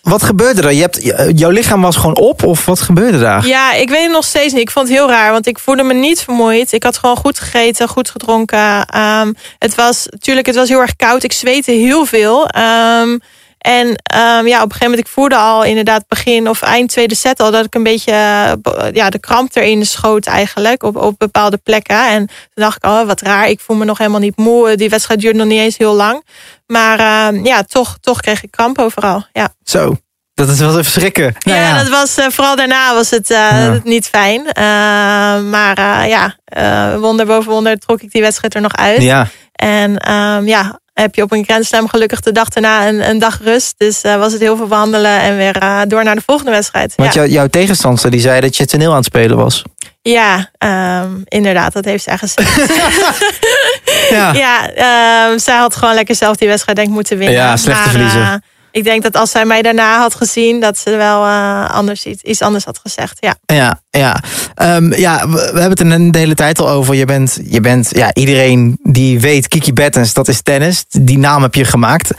D: Wat gebeurde er? Je hebt, jouw lichaam was gewoon op of wat gebeurde daar?
A: Ja, ik weet het nog steeds niet. Ik vond het heel raar, want ik voelde me niet vermoeid. Ik had gewoon goed gegeten, goed gedronken. Um, het was natuurlijk, het was heel erg koud. Ik zweette heel veel. Um, en um, ja, op een gegeven moment, ik voelde al inderdaad begin of eind tweede set al dat ik een beetje ja, de kramp erin schoot eigenlijk op, op bepaalde plekken. En toen dacht ik, oh wat raar, ik voel me nog helemaal niet moe. Die wedstrijd duurde nog niet eens heel lang. Maar uh, ja, toch, toch kreeg ik kramp overal. Ja.
D: Zo, dat is wel even schrikken.
A: Ja, ja, dat was uh, vooral daarna was het uh, ja. niet fijn. Uh, maar ja, wonder boven wonder trok ik die wedstrijd er nog uit.
D: Ja.
A: En um, ja, heb je op een grensslam gelukkig de dag daarna een, een dag rust. Dus was het heel veel wandelen en weer door naar de volgende wedstrijd.
D: Want jou, jouw tegenstander die zei dat je toneel aan het spelen was.
A: Ja, um, inderdaad, dat heeft zij gezegd.
D: ja,
A: ja um, zij had gewoon lekker zelf die wedstrijd denk ik moeten winnen.
D: Ja, slechte
A: maar,
D: verliezen
A: ik denk dat als zij mij daarna had gezien, dat ze wel uh, anders iets, iets anders had gezegd. Ja,
D: ja, ja. Um, ja we, we, hebben het er de hele tijd al over. Je bent, je bent ja, iedereen die weet, Kiki Bettens, dat is tennis. Die naam heb je gemaakt.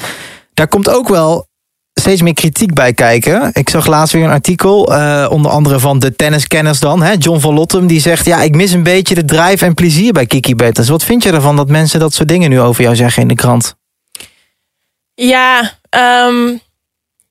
D: Daar komt ook wel steeds meer kritiek bij kijken. Ik zag laatst weer een artikel, uh, onder andere van de tenniskenners dan, hè, John van Lottem, die zegt: Ja, ik mis een beetje de drive en plezier bij Kiki Bettens. Wat vind je ervan dat mensen dat soort dingen nu over jou zeggen in de krant?
A: Ja, um,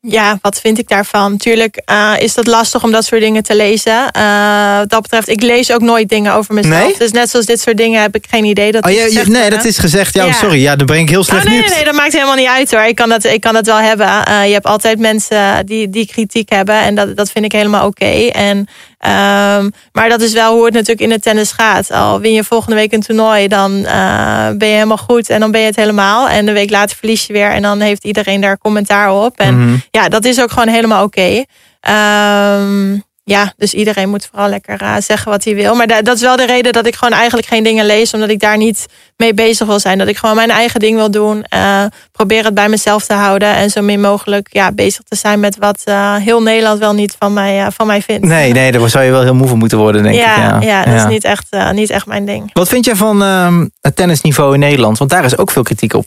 A: ja, wat vind ik daarvan? Tuurlijk uh, is dat lastig om dat soort dingen te lezen. Uh, wat dat betreft, ik lees ook nooit dingen over mezelf.
D: Nee?
A: Dus net zoals dit soort dingen heb ik geen idee dat
D: oh, je, je, Nee, dat is gezegd. Ja, ja, sorry. Ja, dan breng ik heel slecht
A: oh, nee, nee, nee, dat maakt helemaal niet uit hoor. Ik kan dat, ik kan dat wel hebben. Uh, je hebt altijd mensen die, die kritiek hebben. En dat, dat vind ik helemaal oké. Okay. En Um, maar dat is wel hoe het natuurlijk in het tennis gaat. Al win je volgende week een toernooi, dan uh, ben je helemaal goed en dan ben je het helemaal. En de week later verlies je weer en dan heeft iedereen daar commentaar op. En mm -hmm. Ja, dat is ook gewoon helemaal oké. Okay. Um, ja, dus iedereen moet vooral lekker uh, zeggen wat hij wil. Maar dat, dat is wel de reden dat ik gewoon eigenlijk geen dingen lees. Omdat ik daar niet mee bezig wil zijn. Dat ik gewoon mijn eigen ding wil doen. Uh, probeer het bij mezelf te houden. En zo min mogelijk ja, bezig te zijn met wat uh, heel Nederland wel niet van mij, van mij vindt.
D: Nee, nee, daar zou je wel heel moe van moeten worden, denk
A: ja,
D: ik.
A: Ja, ja dat ja. is niet echt, niet echt mijn ding.
D: Wat vind je van het tennisniveau in Nederland? Want daar is ook veel kritiek op.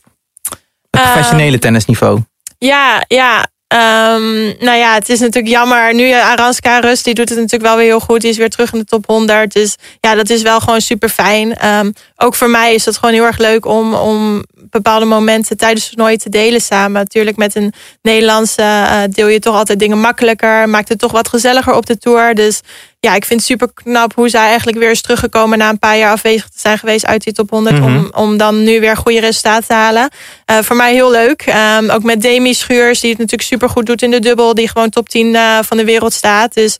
D: Het professionele tennisniveau.
A: Ja, ja. Ehm, nou ja, het is natuurlijk jammer. Nu Aranska Rust, die doet het natuurlijk wel weer heel goed. Die is weer terug in de top 100. Dus ja, dat is wel gewoon super fijn. Ehm, ook voor mij is het gewoon heel erg leuk om, om bepaalde momenten tijdens het toernooi te delen samen. Natuurlijk met een Nederlandse uh, deel je toch altijd dingen makkelijker. Maakt het toch wat gezelliger op de tour. Dus ja, ik vind het super knap hoe zij eigenlijk weer is teruggekomen na een paar jaar afwezig te zijn geweest uit die top 100. om,
D: Mhm.
A: om dan nu weer goede resultaten te halen. Uh, voor mij heel leuk. Um, ook met Demi Schuurs, die het natuurlijk super goed doet in de dubbel. Die gewoon top 10 uh, van de wereld staat. Dus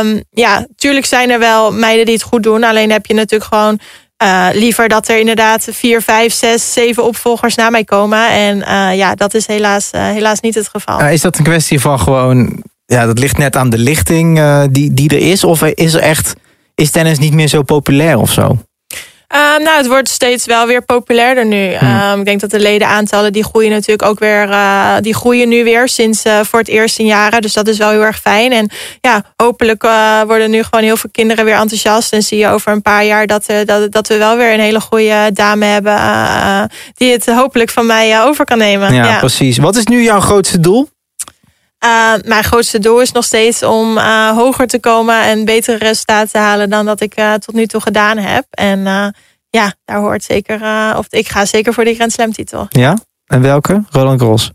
A: um, ja, tuurlijk zijn er wel meiden die het goed doen. Alleen heb je natuurlijk gewoon uh, liever dat er inderdaad vier, vijf, zes, zeven opvolgers na mij komen. En ja, dat is helaas, helaas niet het geval.
D: is dat een kwestie van gewoon, ja, dat ligt net aan de lichting uh, die, die er is? Of is er echt, is tennis niet meer zo populair of zo?
A: Uh, nou, het wordt steeds wel weer populairder nu. Hmm. Um, ik denk dat de ledenaantallen die groeien natuurlijk ook weer. Uh, die groeien nu weer sinds uh, voor het eerst in jaren. Dus dat is wel heel erg fijn. En ja, hopelijk worden nu gewoon heel veel kinderen weer enthousiast. En zie je over een paar jaar dat, dat, dat we wel weer een hele goede dame hebben. die het hopelijk van mij over kan nemen.
D: Ja, ja, precies. Wat is nu jouw grootste doel?
A: Uh, mijn grootste doel is nog steeds om uh, hoger te komen en betere resultaten te halen dan dat ik uh, tot nu toe gedaan heb. En ja, daar hoort zeker, of ik ga zeker voor die Grand Slam titel.
D: Ja, en welke? Roland Garros.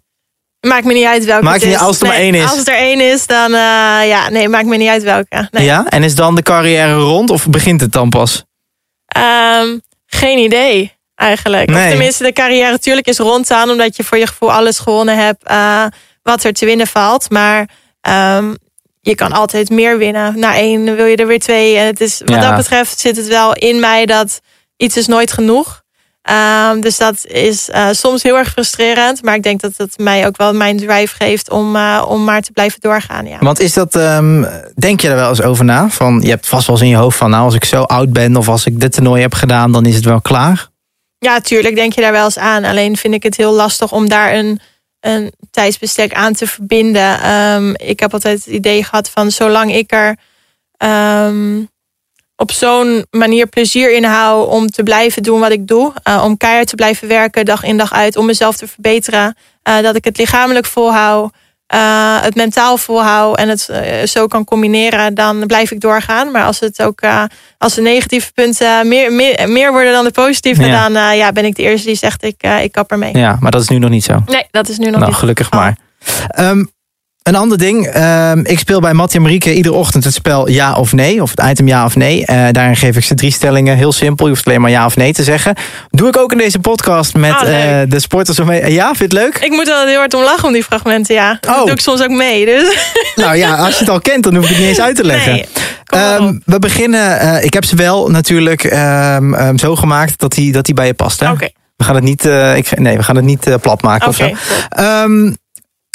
A: Maakt me niet uit welke
D: maakt
A: het
D: niet, als het er
A: nee,
D: maar één is.
A: Als er één is, dan ja, nee, maakt me niet uit welke. Nee.
D: Ja, en is dan de carrière rond of begint het dan pas?
A: Um, geen idee eigenlijk.
D: Nee.
A: Of tenminste, de carrière natuurlijk is rond aan, omdat je voor je gevoel alles gewonnen hebt wat er te winnen valt. Maar um, je kan altijd meer winnen. Na één wil je er weer twee. En het is, wat
D: Ja.
A: dat betreft zit het wel in mij dat iets is nooit genoeg. Um, dus dat is uh, soms heel erg frustrerend. Maar ik denk dat het mij ook wel mijn drive geeft om, uh, om maar te blijven doorgaan. Ja.
D: Want is dat, um, denk je er wel eens over na? Van, je hebt vast wel eens in je hoofd van, nou als ik zo oud ben of als ik dit toernooi heb gedaan, dan is het wel klaar.
A: Ja, tuurlijk denk je daar wel eens aan. Alleen vind ik het heel lastig om daar een een tijdsbestek aan te verbinden. Um, ik heb altijd het idee gehad van zolang ik er um, op zo'n manier plezier in hou om te blijven doen wat ik doe. Uh, om keihard te blijven werken dag in dag uit. Om mezelf te verbeteren. Uh, dat ik het lichamelijk volhoud. Uh, het mentaal volhoud en het uh, zo kan combineren, dan blijf ik doorgaan. Maar als het ook uh, als de negatieve punten meer, meer, meer worden dan de positieve,
D: Ja.
A: dan ja, ben ik de eerste die zegt ik, ik kap ermee.
D: Ja, maar dat is nu nog niet zo.
A: Nee, dat is nu nog
D: nou,
A: niet.
D: gelukkig
A: Oh.
D: maar. Um, een ander ding. Um, ik speel bij Mattie en Marieke iedere ochtend het spel ja of nee. Of het item ja of nee. Uh, daarin geef ik ze drie stellingen. Heel simpel. Je hoeft alleen maar ja of nee te zeggen. Doe ik ook in deze podcast met
A: Ah,
D: uh,
A: leuk.
D: de sporters. Omheen. Ja, vind je het leuk?
A: Ik moet er heel hard om lachen om die fragmenten, ja. Dat
D: Oh.
A: doe ik soms ook mee. Dus.
D: Nou ja, als je het al kent, dan hoef ik het niet eens uit te leggen.
A: Nee,
D: Um, we beginnen. Uh, ik heb ze wel natuurlijk um, um, zo gemaakt dat die, dat die bij je past.
A: Oké,
D: We gaan het niet, ik, nee, we gaan het niet plat maken of zo. Um,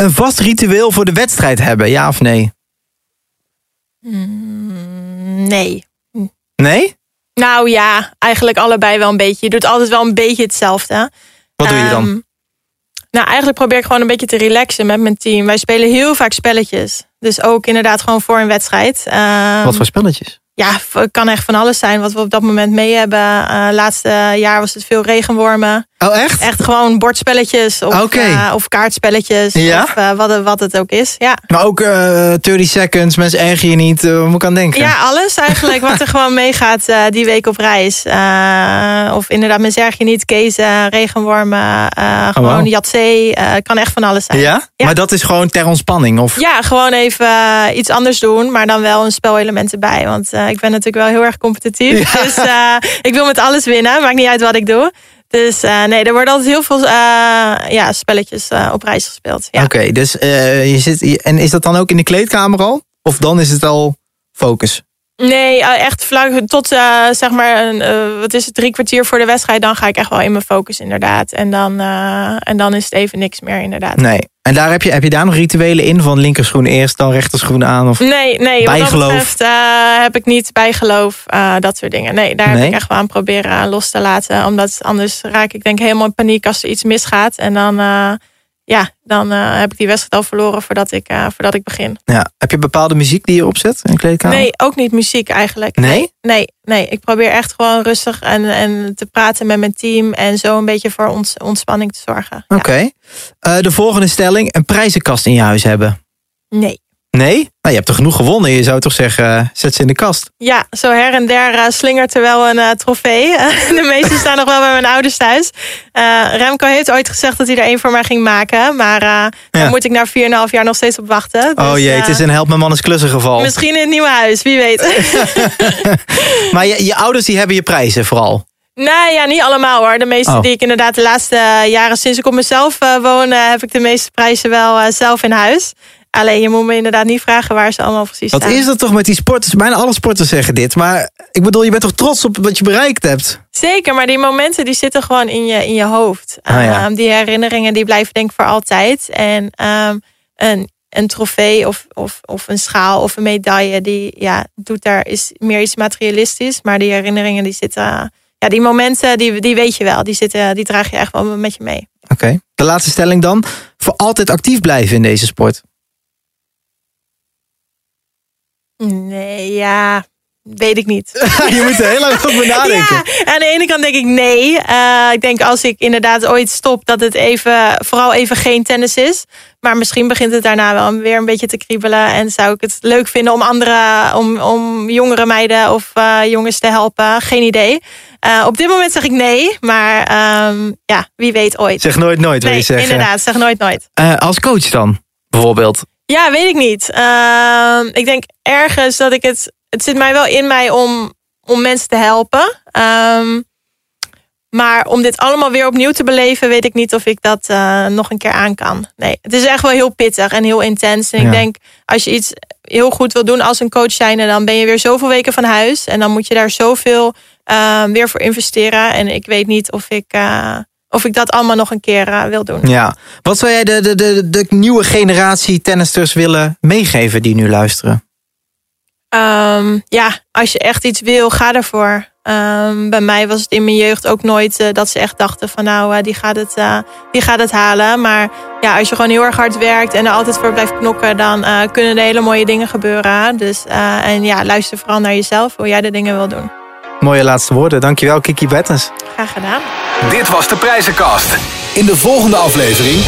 D: een vast ritueel voor de wedstrijd hebben, ja of nee?
A: Mm, nee.
D: Nee?
A: Nou ja, eigenlijk allebei wel een beetje. Je doet altijd wel een beetje hetzelfde.
D: Wat doe je dan?
A: Ehm, nou, eigenlijk probeer ik gewoon een beetje te relaxen met mijn team. Wij spelen heel vaak spelletjes. Dus ook inderdaad gewoon voor een wedstrijd. Ehm,
D: Wat voor spelletjes?
A: Ja, het kan echt van alles zijn wat we op dat moment mee hebben. Uh, laatste jaar was het veel regenwormen.
D: Oh, echt?
A: Echt gewoon bordspelletjes of,
D: Oké.
A: uh, of kaartspelletjes.
D: Ja?
A: Of uh, wat, wat het ook is. Ja.
D: Maar ook uh, 30 seconds, mensen erger je niet. Moet ik aan denken?
A: ja, alles eigenlijk wat er gewoon meegaat die week op reis. Of inderdaad, mensen erger je niet, kezen, regenwormen, uh, gewoon
D: wow.
A: jatzee. Uh, kan echt van alles zijn.
D: Ja?
A: Ja.
D: Maar dat is gewoon ter ontspanning? Of?
A: Ja, gewoon even iets anders doen, maar dan wel een spelelement erbij. Want ik ben natuurlijk wel heel erg competitief.
D: Ja.
A: Dus ik wil met alles winnen, maakt niet uit wat ik doe. Dus uh, nee, er worden altijd heel veel uh, ja, spelletjes uh, op reis gespeeld. Ja.
D: Oké, dus je zit. En is dat dan ook in de kleedkamer al? Of dan is het al focus?
A: Nee, uh, echt vlak tot uh, zeg maar, een, wat is het, drie kwartier voor de wedstrijd. Dan ga ik echt wel in mijn focus, inderdaad. En dan, uh, en dan is het even niks meer, inderdaad.
D: Nee. En daar heb je, heb je daar nog rituelen in? Van linkerschoen eerst, dan rechterschoen aan? Of
A: nee, nee.
D: bijgeloof?
A: Wat dat betreft heb ik niet bijgeloof, dat soort dingen. Nee, daar
D: Nee?
A: heb ik echt wel aan proberen los te laten. Omdat anders raak ik denk helemaal in paniek als er iets misgaat. En dan, ja, dan uh, heb ik die wedstrijd al verloren voordat ik, uh, voordat ik begin.
D: Ja. Heb je bepaalde muziek die je opzet in de kleedkamer?
A: Nee, ook niet muziek eigenlijk.
D: Nee?
A: Nee, nee. Ik probeer echt gewoon rustig en, en te praten met mijn team. En zo een beetje voor ons, ontspanning te zorgen.
D: Oké. Okay. Uh, de volgende stelling. Een prijzenkast in je huis hebben?
A: Nee.
D: Nee? Nou, je hebt er genoeg gewonnen. Je zou toch zeggen, zet ze in de kast.
A: Ja, zo her en der uh, slingert er wel een uh, trofee. de meeste staan nog wel bij mijn ouders thuis. Uh, Remco heeft ooit gezegd dat hij er één voor mij ging maken. Maar daar ja. moet ik na 4,5 jaar nog steeds op wachten.
D: Dus, oh jee, het is een help mijn man is klussen geval.
A: Misschien in het nieuwe huis, wie weet.
D: maar je, je ouders die hebben je prijzen vooral?
A: Nee, ja, niet allemaal hoor. De meeste oh. die ik inderdaad de laatste jaren sinds ik op mezelf woon... heb ik de meeste prijzen wel zelf in huis. Alleen je moet me inderdaad niet vragen waar ze allemaal precies
D: wat
A: staan.
D: Wat is dat toch met die sporters? Bijna alle sporters zeggen dit. Maar ik bedoel, je bent toch trots op wat je bereikt hebt?
A: Zeker, maar die momenten die zitten gewoon in je, in je hoofd.
D: Ah, ja.
A: um, die herinneringen die blijven denk ik voor altijd. En um, een, een trofee of, of, of een schaal of een medaille... die ja, doet daar is meer iets materialistisch. Maar die herinneringen die zitten... Ja, die momenten, die, die weet je wel. Die, zitten, die draag je echt wel met je mee.
D: Oké. Okay. De laatste stelling dan. Voor altijd actief blijven in deze sport.
A: Nee, ja, weet ik niet.
D: je moet er heel lang over nadenken.
A: Ja, aan de ene kant denk ik nee. Uh, ik denk als ik inderdaad ooit stop, dat het even, vooral even geen tennis is. Maar misschien begint het daarna wel weer een beetje te kriebelen. En zou ik het leuk vinden om andere, om, om jongere meiden of uh, jongens te helpen. Geen idee. Uh, op dit moment zeg ik nee, maar um, ja, wie weet ooit.
D: Zeg nooit nooit, wil
A: nee,
D: je zeggen.
A: inderdaad, zeg nooit nooit.
D: als coach dan, bijvoorbeeld?
A: Ja, weet ik niet. Uh, ik denk ergens dat ik het. Het zit mij wel in mij om, om mensen te helpen. Um, maar om dit allemaal weer opnieuw te beleven, weet ik niet of ik dat uh, nog een keer aan kan. Nee, het is echt wel heel pittig en heel intens. En ja. ik denk, als je iets heel goed wil doen als een coach zijnde, dan ben je weer zoveel weken van huis. En dan moet je daar zoveel uh, weer voor investeren. En ik weet niet of ik. Uh, of ik dat allemaal nog een keer uh, wil doen.
D: Ja. Wat zou jij de, de, de, de nieuwe generatie tennisters willen meegeven die nu luisteren?
A: Um, ja, als je echt iets wil, ga ervoor. Um, bij mij was het in mijn jeugd ook nooit uh, dat ze echt dachten van nou, uh, die, gaat het, uh, die gaat het halen. Maar ja, als je gewoon heel erg hard werkt en er altijd voor blijft knokken, dan kunnen er hele mooie dingen gebeuren. Dus, en ja, luister vooral naar jezelf, hoe jij de dingen wil doen.
D: Mooie laatste woorden. Dankjewel, Kiki Bettens.
A: Graag gedaan.
C: Dit was de Prijzenkast. In de volgende aflevering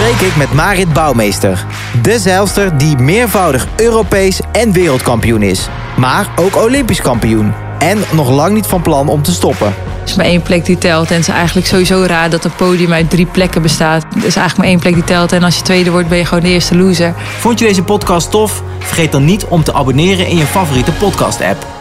D: spreek ik met Marit Bouwmeester. De zeilster die meervoudig Europees en wereldkampioen is. Maar ook Olympisch kampioen. En nog lang niet van plan om te stoppen.
E: Er is maar één plek die telt. En het is eigenlijk sowieso raar dat een podium uit drie plekken bestaat. Er is eigenlijk maar één plek die telt. En als je tweede wordt, ben je gewoon de eerste loser.
F: Vond je deze podcast tof? Vergeet dan niet om te abonneren in je favoriete podcast-app.